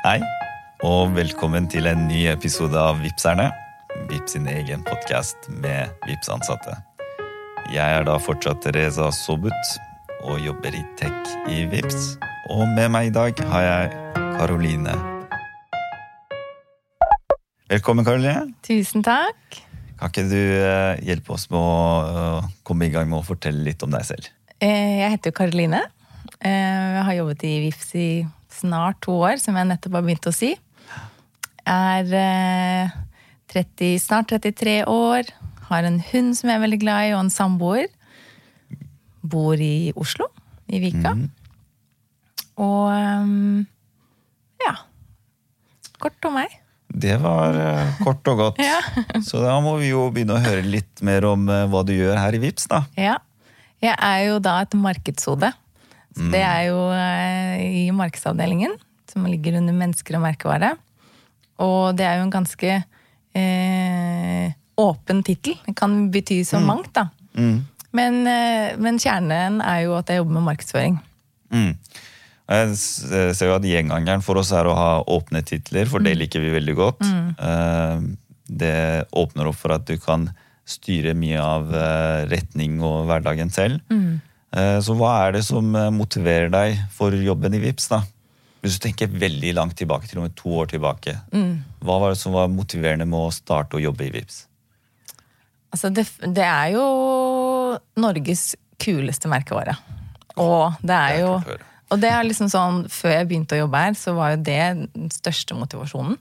Hei, og velkommen til en ny episode av Vipserne. Vips sin egen podkast med Vips-ansatte. Jeg er da fortsatt Reza Sobut og jobber i tech i Vips. Og med meg i dag har jeg Karoline. Velkommen, Karoline. Tusen takk. Kan ikke du eh, hjelpe oss med å eh, komme i gang med å fortelle litt om deg selv? Eh, Jeg heter jo Karoline. Jeg har jobbet i Vips i snart to år, som jeg nettopp har begynt å si. Er eh, 30, snart 33 år. Har en hund som jeg er veldig glad i, og en samboer. Bor i Oslo, i Vika. Og um, ja. Kort om meg. Det var eh, kort og godt. Ja. Så da må vi jo begynne å høre litt mer om eh, hva du gjør her i Vips, da. Ja. Jeg er jo da et markedshode. Så Det er jo eh, i markedsavdelingen, som ligger under mennesker og merkevare. Og det er jo en ganske eh, åpen tittel. Det kan bety så mangt, da. Mm. Men, eh, men kjernen er jo at jeg jobber med markedsføring. Mm. Jeg eh, ser jo at gjengangeren for oss er å ha åpne titler, for det liker vi veldig godt. Mm. Det åpner opp for at du kan styre mye av retning og hverdagen selv. Eh, Så hva er det som eh, motiverer deg for jobben i Vips da? Hvis du tenker veldig langt tilbake, til og med to år tilbake. Hva var det som var motiverende med å starte å jobbe i Vips? Altså, det, det er jo Norges kuleste merkevare. Og det er jo. Og det er liksom sånn, Før jeg begynte å jobbe her, så var jo det den største motivasjonen.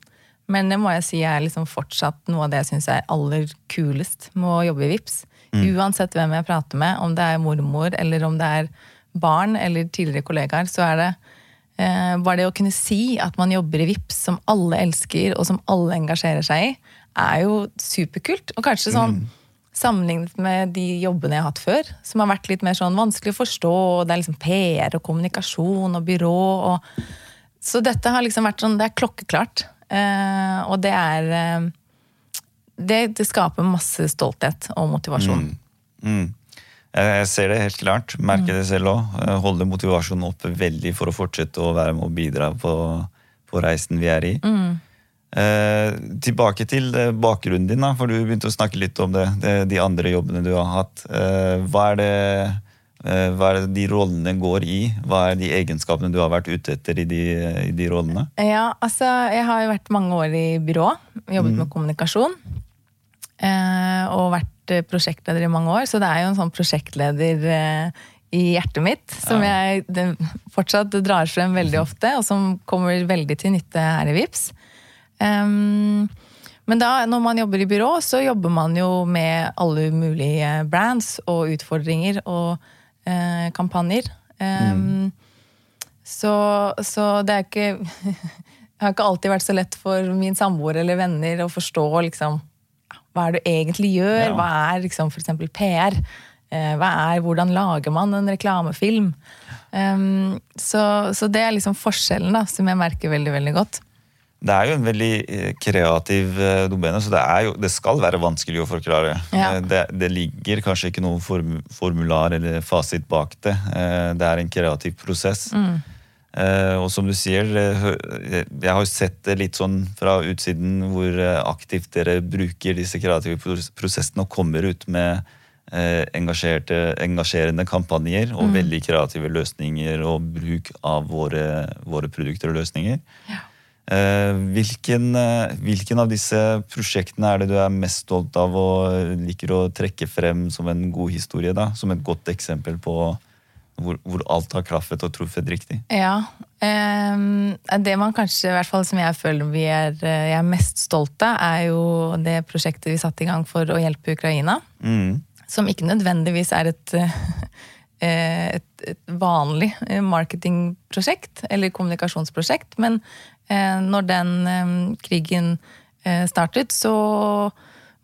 Men det må jeg si er liksom fortsatt noe av det jeg syns er aller kulest med å jobbe i VIPS. Uansett hvem jeg prater med, om det er mormor eller om det er barn eller tidligere kollegaer, så er det eh, bare det å kunne si at man jobber i VIPS som alle elsker og som alle engasjerer seg i, er jo superkult. Og kanskje sånn sammenlignet med de jobbene jeg har hatt før, som har vært litt mer sånn vanskelig å forstå, og det er liksom PR og kommunikasjon og byrå og Så dette har liksom vært sånn, det er klokkeklart. Eh, og det er eh, det, det skaper masse stolthet og motivasjon. Mm. Jeg jeg ser det helt klart. Merker det selv òg. Holder motivasjonen oppe veldig for å fortsette å være med og bidra på, på reisen vi er i. Eh, tilbake til eh, bakgrunnen din, da, for du begynte å snakke litt om det, det, de andre jobbene du har hatt. Eh, hva, er det, eh, hva er det de rollene går i? Hva er de egenskapene du har vært ute etter i de, i de rollene? Ja, altså, jeg har jo vært mange år i byrå, jobbet med kommunikasjon. Eh, og vært eh, prosjektleder i mange år, så det er jo en sånn prosjektleder eh, i hjertet mitt som jeg fortsatt drar frem veldig ofte, og som kommer veldig til nytte her i VIPS. Um, men da, når man jobber i byrå, så jobber man jo med alle mulige brands og utfordringer og eh, kampanjer. Ehm, så, så det er ikke Det har ikke alltid vært så lett for min samboer eller venner å forstå liksom, hva er det du egentlig gjør. Ja. Hva er liksom, eksempel PR? Eh, er, hvordan lager man en reklamefilm? Um, så, så det er liksom forskjellen da, som jeg merker veldig veldig godt. Det er jo en veldig eh, kreativ eh, domene, så det, jo, det skal være vanskelig å forklare. Ja. Det, det ligger kanskje ikke noen form, formular eller fasit bak det. Det er en kreativ prosess. Eh, Og som du sier, eh, jeg har sett det litt sånn fra utsiden hvor eh, aktivt dere bruker disse kreative pros- prosessene og kommer ut med eh, engasjerende kampanjer og veldig kreative løsninger og bruk av våre, våre produkter og løsninger. Ja. Hvilken, eh, hvilken av disse prosjektene er det du er mest stolt av og liker å trekke frem som en god historie? da? Som et godt eksempel på hvor, hvor alt har klaffet og truffet riktig? Ja. ehm, det man kanskje, i hvert fall som jeg føler vi er, eh, jeg er mest stolt av, er jo det prosjektet vi satte i gang for å hjelpe Ukraina. Mm. Som ikke nødvendigvis er et, eh, et, et vanlig eh, marketingprosjekt eller kommunikasjonsprosjekt, men når den eh, krigen startet, så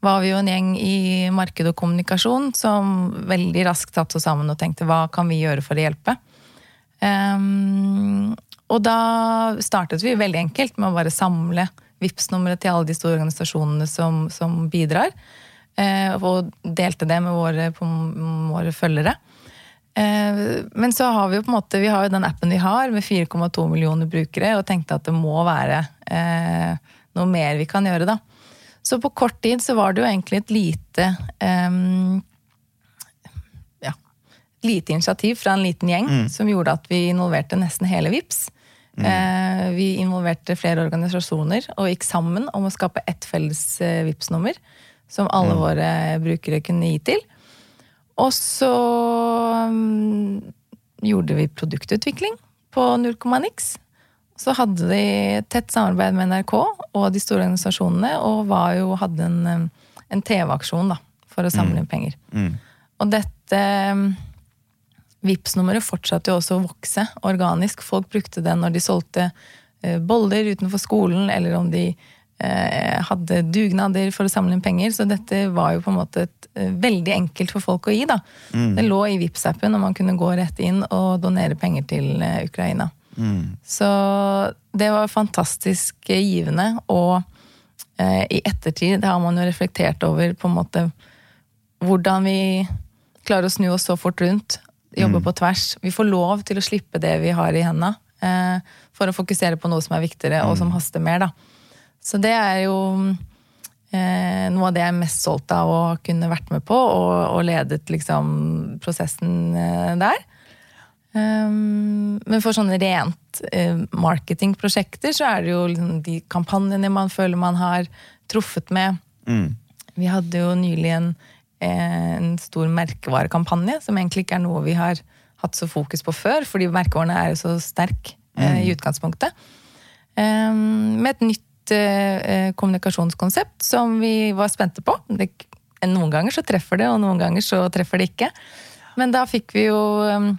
var vi jo en gjeng i marked og kommunikasjon som veldig raskt satte oss sammen og tenkte hva kan vi gjøre for å hjelpe? Um, og da startet vi veldig enkelt med å bare samle Vipps-nummeret til alle de store organisasjonene som, som bidrar. Uh, Og delte det med våre, på våre følgere. Uh, men så har vi jo på en måte, vi har jo den appen vi har med 4,2 millioner brukere, og tenkte at det må være uh, noe mer vi kan gjøre, da. Så på kort tid så var det jo egentlig et lite um, ja, lite initiativ fra en liten gjeng mm. som gjorde at vi involverte nesten hele VIPS. Mm. Uh, vi involverte flere organisasjoner og gikk sammen om å skape ett felles uh, VIPS-nummer som alle mm. våre brukere kunne gi til. Og så um, gjorde vi produktutvikling på Nullkommanix. Så hadde de tett samarbeid med NRK og de store organisasjonene, og jo, hadde en, um, en TV-aksjon for å samle inn mm. penger. Mm. Og dette um, vips nummeret fortsatte jo også å vokse organisk. Folk brukte det når de solgte uh, boller utenfor skolen, eller om de Eh, hadde dugnader for å samle inn penger. Så dette var jo på en måte et, eh, veldig enkelt for folk å gi. da. Mm. Det lå i vips appen og man kunne gå rett inn og donere penger til eh, Ukraina. Mm. Så det var fantastisk givende. Og eh, i ettertid har man jo reflektert over på en måte hvordan vi klarer å snu oss så fort rundt. Jobbe mm. på tvers. Vi får lov til å slippe det vi har i henda, eh, for å fokusere på noe som er viktigere og som mm. haster mer. da. Så det er jo eh, noe av det jeg er mest stolt av å kunne vært med på, og, og ledet liksom prosessen eh, der. Um, men for sånne rent eh, marketingprosjekter så er det jo liksom de kampanjene man føler man har truffet med. Mm. Vi hadde jo nylig en, eh, en stor merkevarekampanje, som egentlig ikke er noe vi har hatt så fokus på før, fordi merkevarene er jo så sterke i mm. utgangspunktet. Um, med et nytt eh, kommunikasjonskonsept som vi var spente på. Det, noen ganger så treffer det, og noen ganger så treffer det ikke. Men da fikk vi jo eh,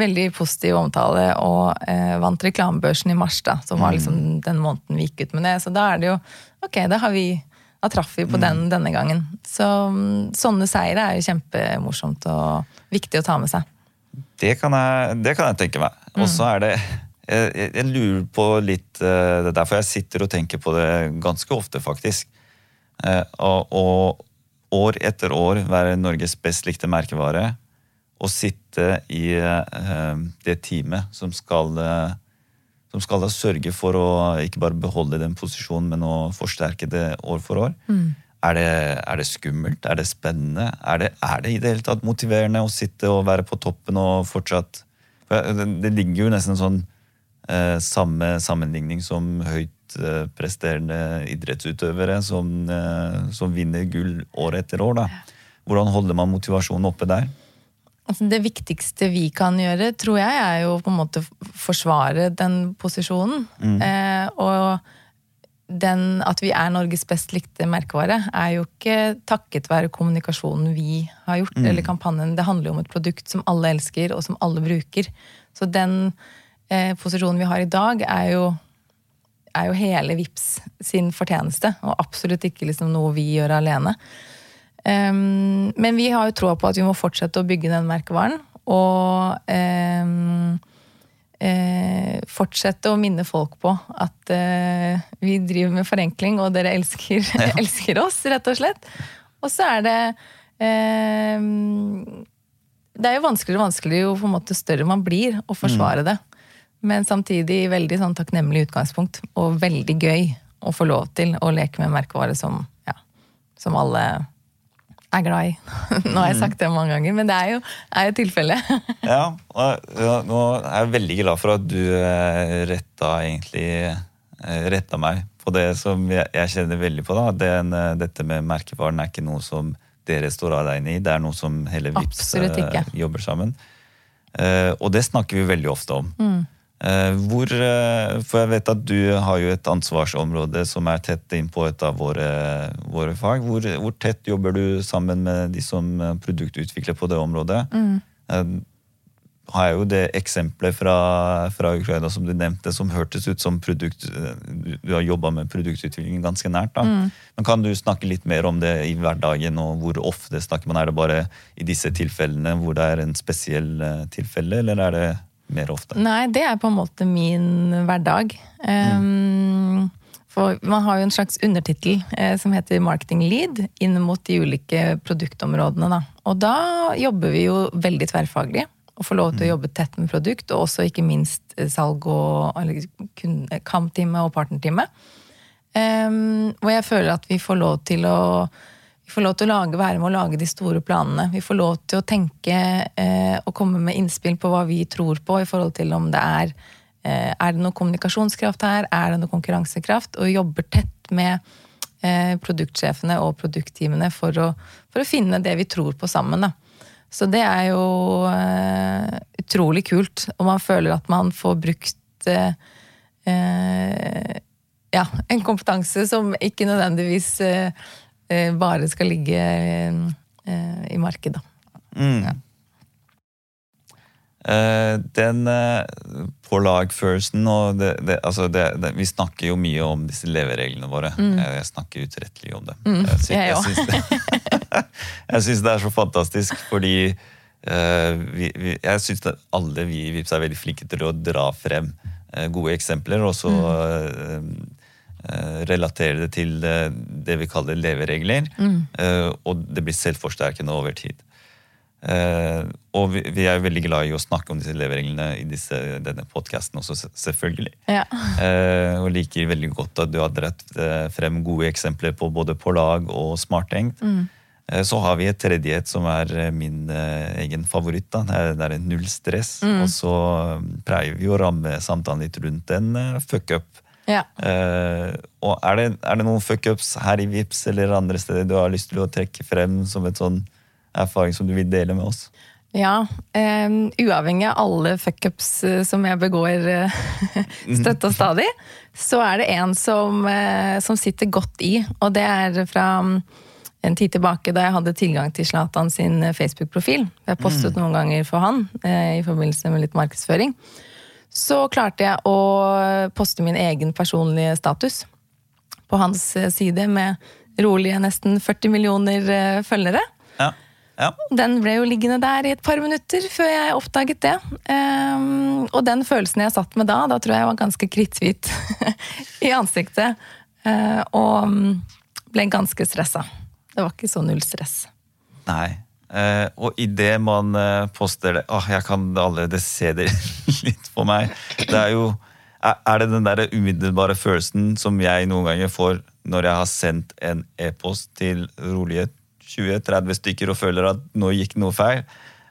veldig positiv omtale og eh, vant reklamebørsen i mars, da, som var mm. liksom den måneden vi gikk ut med det. Så da er det jo Ok, da har vi da traff vi på den mm. denne gangen. Så sånne seire er jo kjempemorsomt og viktig å ta med seg. Det kan jeg, det kan jeg tenke meg. Og så er det jeg, jeg, lurer på litt eh, Det er derfor jeg sitter og tenker på det ganske ofte, faktisk. Eh, og, og, år etter år være Norges best likte merkevare. Og sitte i uh, det teamet som skal, uh, som skal sørge for å ikke bare beholde den posisjonen, men å forsterke det år for år. Mm. Er, det, er, det, skummelt? Er det spennende? Er det, er det i det hele tatt motiverende å sitte og være på toppen og fortsatt det, det ligger jo nesten sånn eh, samme sammenligning som høyt eh, presterende idrettsutøvere som, eh, som, vinner gull år etter år. Da. Hvordan holder man motivasjonen oppe der? Altså det viktigste vi kan gjøre, tror jeg, er jo på en måte forsvare den posisjonen. Mm. Eh, og den, at vi er Norges best likte merkevare, er jo ikke takket være kommunikasjonen vi har gjort, mm. eller kampanjen. Det handler jo om et produkt som alle elsker, og som alle bruker. Så den eh, posisjonen vi har i dag, er jo, er jo hele VIPS sin fortjeneste, og absolutt ikke liksom noe vi gjør alene. Um, men vi har jo troa på at vi må fortsette å bygge den merkevaren. Og um, uh, fortsette å minne folk på at uh, vi driver med forenkling, og dere elsker, ja. elsker oss, rett og slett. Og så er det um, Det er jo vanskeligere og vanskeligere jo på en måte større man blir, å forsvare mm. det. Men samtidig veldig sånn takknemlig utgangspunkt, og veldig gøy å få lov til å leke med merkevare som, ja, som alle er glad i. Nå har jeg sagt det mange ganger, men det er jo, er jo tilfellet. ja, nå er jeg veldig glad for at du eh, retta egentlig eh, retta meg på det som jeg, jeg kjenner veldig på. da. Den, eh, dette med merkevaren er ikke noe som dere står alene i, det er noe som hele Vipps jobber sammen. Og det snakker vi veldig ofte om. Mm. Eh, hvor, eh, for jeg vet at du har jo et ansvarsområde som er tett inn på et av våre, våre fag. Hvor, hvor, tett jobber du sammen med de som produktutvikler på det området? Mm. Eh, har jeg jo det eksempelet fra, fra, Ukraina som du nevnte, som hørtes ut som produkt Du har jobba med produktutvikling ganske nært. Mm. Men Kan du snakke litt mer om det i hverdagen, og hvor ofte snakker man? Er det bare i disse tilfellene hvor det er en spesiell tilfelle, eller er det mer ofte? Nei, det er på en måte min hverdag. Mm. for man har jo en slags undertittel eh, som heter Marketing Lead inn mot de ulike produktområdene. Da. Og da jobber vi jo veldig tverrfaglig. Og får lov til å jobbe tett med produkt, og også ikke minst eh, salg og kamptime og partnertime. Um, hvor jeg føler at vi får lov til å vi får lov til å lage, være med å lage de store planene. Vi får lov til å tenke eh, og komme med innspill på hva vi tror på i forhold til om det er eh, Er det noe kommunikasjonskraft her? Er det noe konkurransekraft? Og jobber tett med eh, produktsjefene og produktteamene for å, for å finne det vi tror på sammen. Da. Så det er jo eh, utrolig kult. Og man føler at man får brukt eh, eh, ja, en kompetanse som ikke nødvendigvis bare skal ligge eh, i markedet. Mm. Eh, den uh, på lag firsten og det, det, altså det, det, Vi snakker jo mye om disse levereglene våre. Jeg, jeg snakker utrettelig om det. Mm, jeg, sy- jeg syns det, jeg syns det er så fantastisk, fordi eh, vi, vi, jeg syns alle vi i Vips er veldig flinke til å dra frem eh, gode eksempler, og så Mm. Eh, relatere det til eh, det vi kaller leveregler. Mm. eh, og det blir selvforsterkende over tid. Og vi, er veldig glad i å snakke om disse levereglene i disse, denne podkasten også, selvfølgelig. Ja. Og liker veldig godt at du har dratt frem gode eksempler på både på lag og smarttenkt. Mm. så har vi et tredjehet som er min egen favoritt. Da. Det, er, null stress. Og så pleier vi å ramme samtalen litt rundt en eh, fuck-up. Ja. Uh, og er det, er det noen fuck-ups her i Vips eller andre steder du har lyst til å trekke frem som et sånn erfaring som du vil dele med oss? Ja, Um, uavhengig av alle fuckups eh, som jeg begår eh, støtt og stadig, så er det en som, uh, som sitter godt i. Og det er fra mm, en tid tilbake da jeg hadde tilgang til Zlatan sin Facebook-profil. Jeg postet noen ganger for han uh, i forbindelse med litt markedsføring. Så klarte jeg å poste min egen personlige status på hans eh, side med rolige nesten 40 millioner eh, følgere. Ja. ja. Den ble jo liggende der i et par minutter før jeg oppdaget det. Um, og den følelsen jeg satt med da, da tror jeg var ganske kritthvit i ansiktet. Uh, og mm, ble ganske stressa. Det var ikke så null stress. Nei. Eh, og idet man eh, poster det Åh, jeg kan allerede se det litt på meg. Det er jo Er det den der umiddelbare følelsen som jeg noen ganger får når jeg har sendt en e-post til rolige 20-30 stykker og føler at nå gikk noe feil?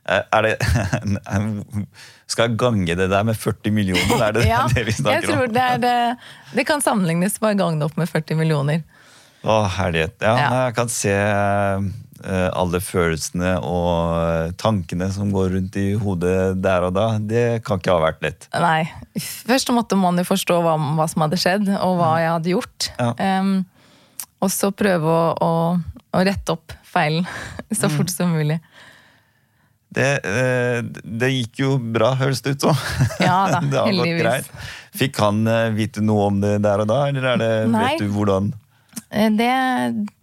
Eh, er det Skal jeg gange det der med 40 millioner? Er det Ja, det vi jeg snakker tror om? det, er det, det kan sammenlignes Bare gang det opp med 40 millioner. Å, herlighet. Ja, Ja. jeg kan se alle følelsene og eh, tankene som går rundt i hodet der og da. Det kan ikke ha vært lett. Nei. Først måtte man jo forstå hva, hva som hadde skjedd, og hva jeg hadde gjort. Ja. Um, og så prøve å, å, å rette opp feilen så fort som mulig. Det, eh, det gikk jo bra, høres det ut som. Ja da, heldigvis. Fikk han eh, vite noe om det der og da, eller er det, vet du hvordan Eh, Det,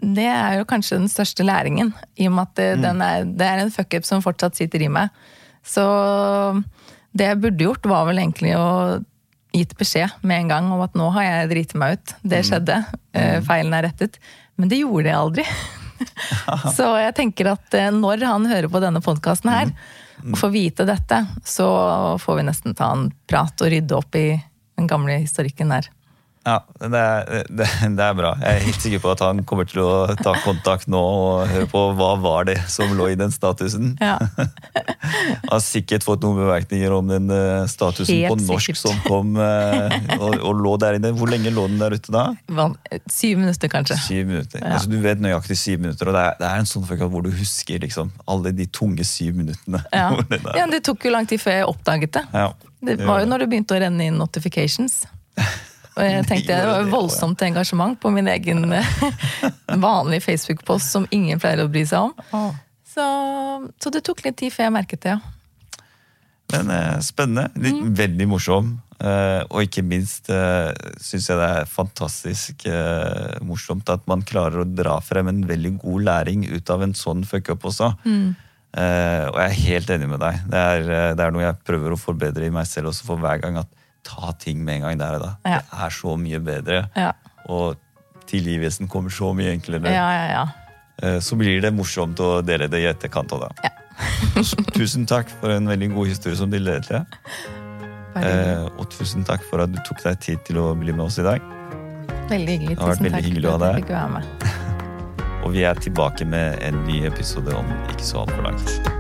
det er jo kanskje den største læringen, i og med at det, den er, det er en fuckup som fortsatt sitter i meg. Så det jeg burde gjort, var vel egentlig å gitt beskjed med en gang om at nå har jeg driti meg ut. Det skjedde. Eh, Feilen er rettet. Men det gjorde jeg aldri. Så jeg tenker at eh, når han hører på denne podkasten her, og får vite dette, så får vi nesten ta en prat og rydde opp i den gamle historikken der. Ja, det er, det, det er bra. Jeg er helt sikker på at han kommer til å ta kontakt nå og høre på hva var det som lå i den statusen. Ja. Han har sikkert fått noen bemerkninger om den eh, statusen Helt på norsk sikkert. som kom eh, og, og lå der inne. Hvor lenge lå den der ute da? Syv minutter, kanskje. Syv minutter. Ja. Altså, du vet nøyaktig syv minutter, og det er, det er en sånn følelse hvor du husker liksom, alle de tunge syv minuttene. Ja. Ja, det tok jo lang tid før jeg oppdaget det. Ja, Det det var jo når det begynte å renne inn notifications. Og jeg tenkte det var voldsomt engasjement på min egen eh, vanlige Facebook-post som ingen pleier å bry seg om. Så, så det tok litt tid før jeg merket det, ja. Men eh, spennende. Litt, Mm. Veldig morsom. Eh, og ikke minst uh, syns jeg det er fantastisk eh, morsomt at man klarer å dra frem en veldig god læring ut av en sånn fuck-up også. Mm. Eh, og jeg er helt enig med deg. Det er, eh, det er noe jeg prøver å forbedre i meg selv også for hver gang. At ta ting med en gang der og da. Ja. Det er så mye bedre. Ja, Og tilgivelsen kommer så mye enklere. ja, ja. ja. Eh, så blir det morsomt å dele det i etterkant. det. Ja. tusen takk for en veldig god historie som du delte. Eh, og tusen takk for at du tok deg tid til å bli med oss i dag. veldig hyggelig. det har vært veldig hyggelig å ha deg med. Og vi er tilbake med en ny episode om ikke så altfor langt.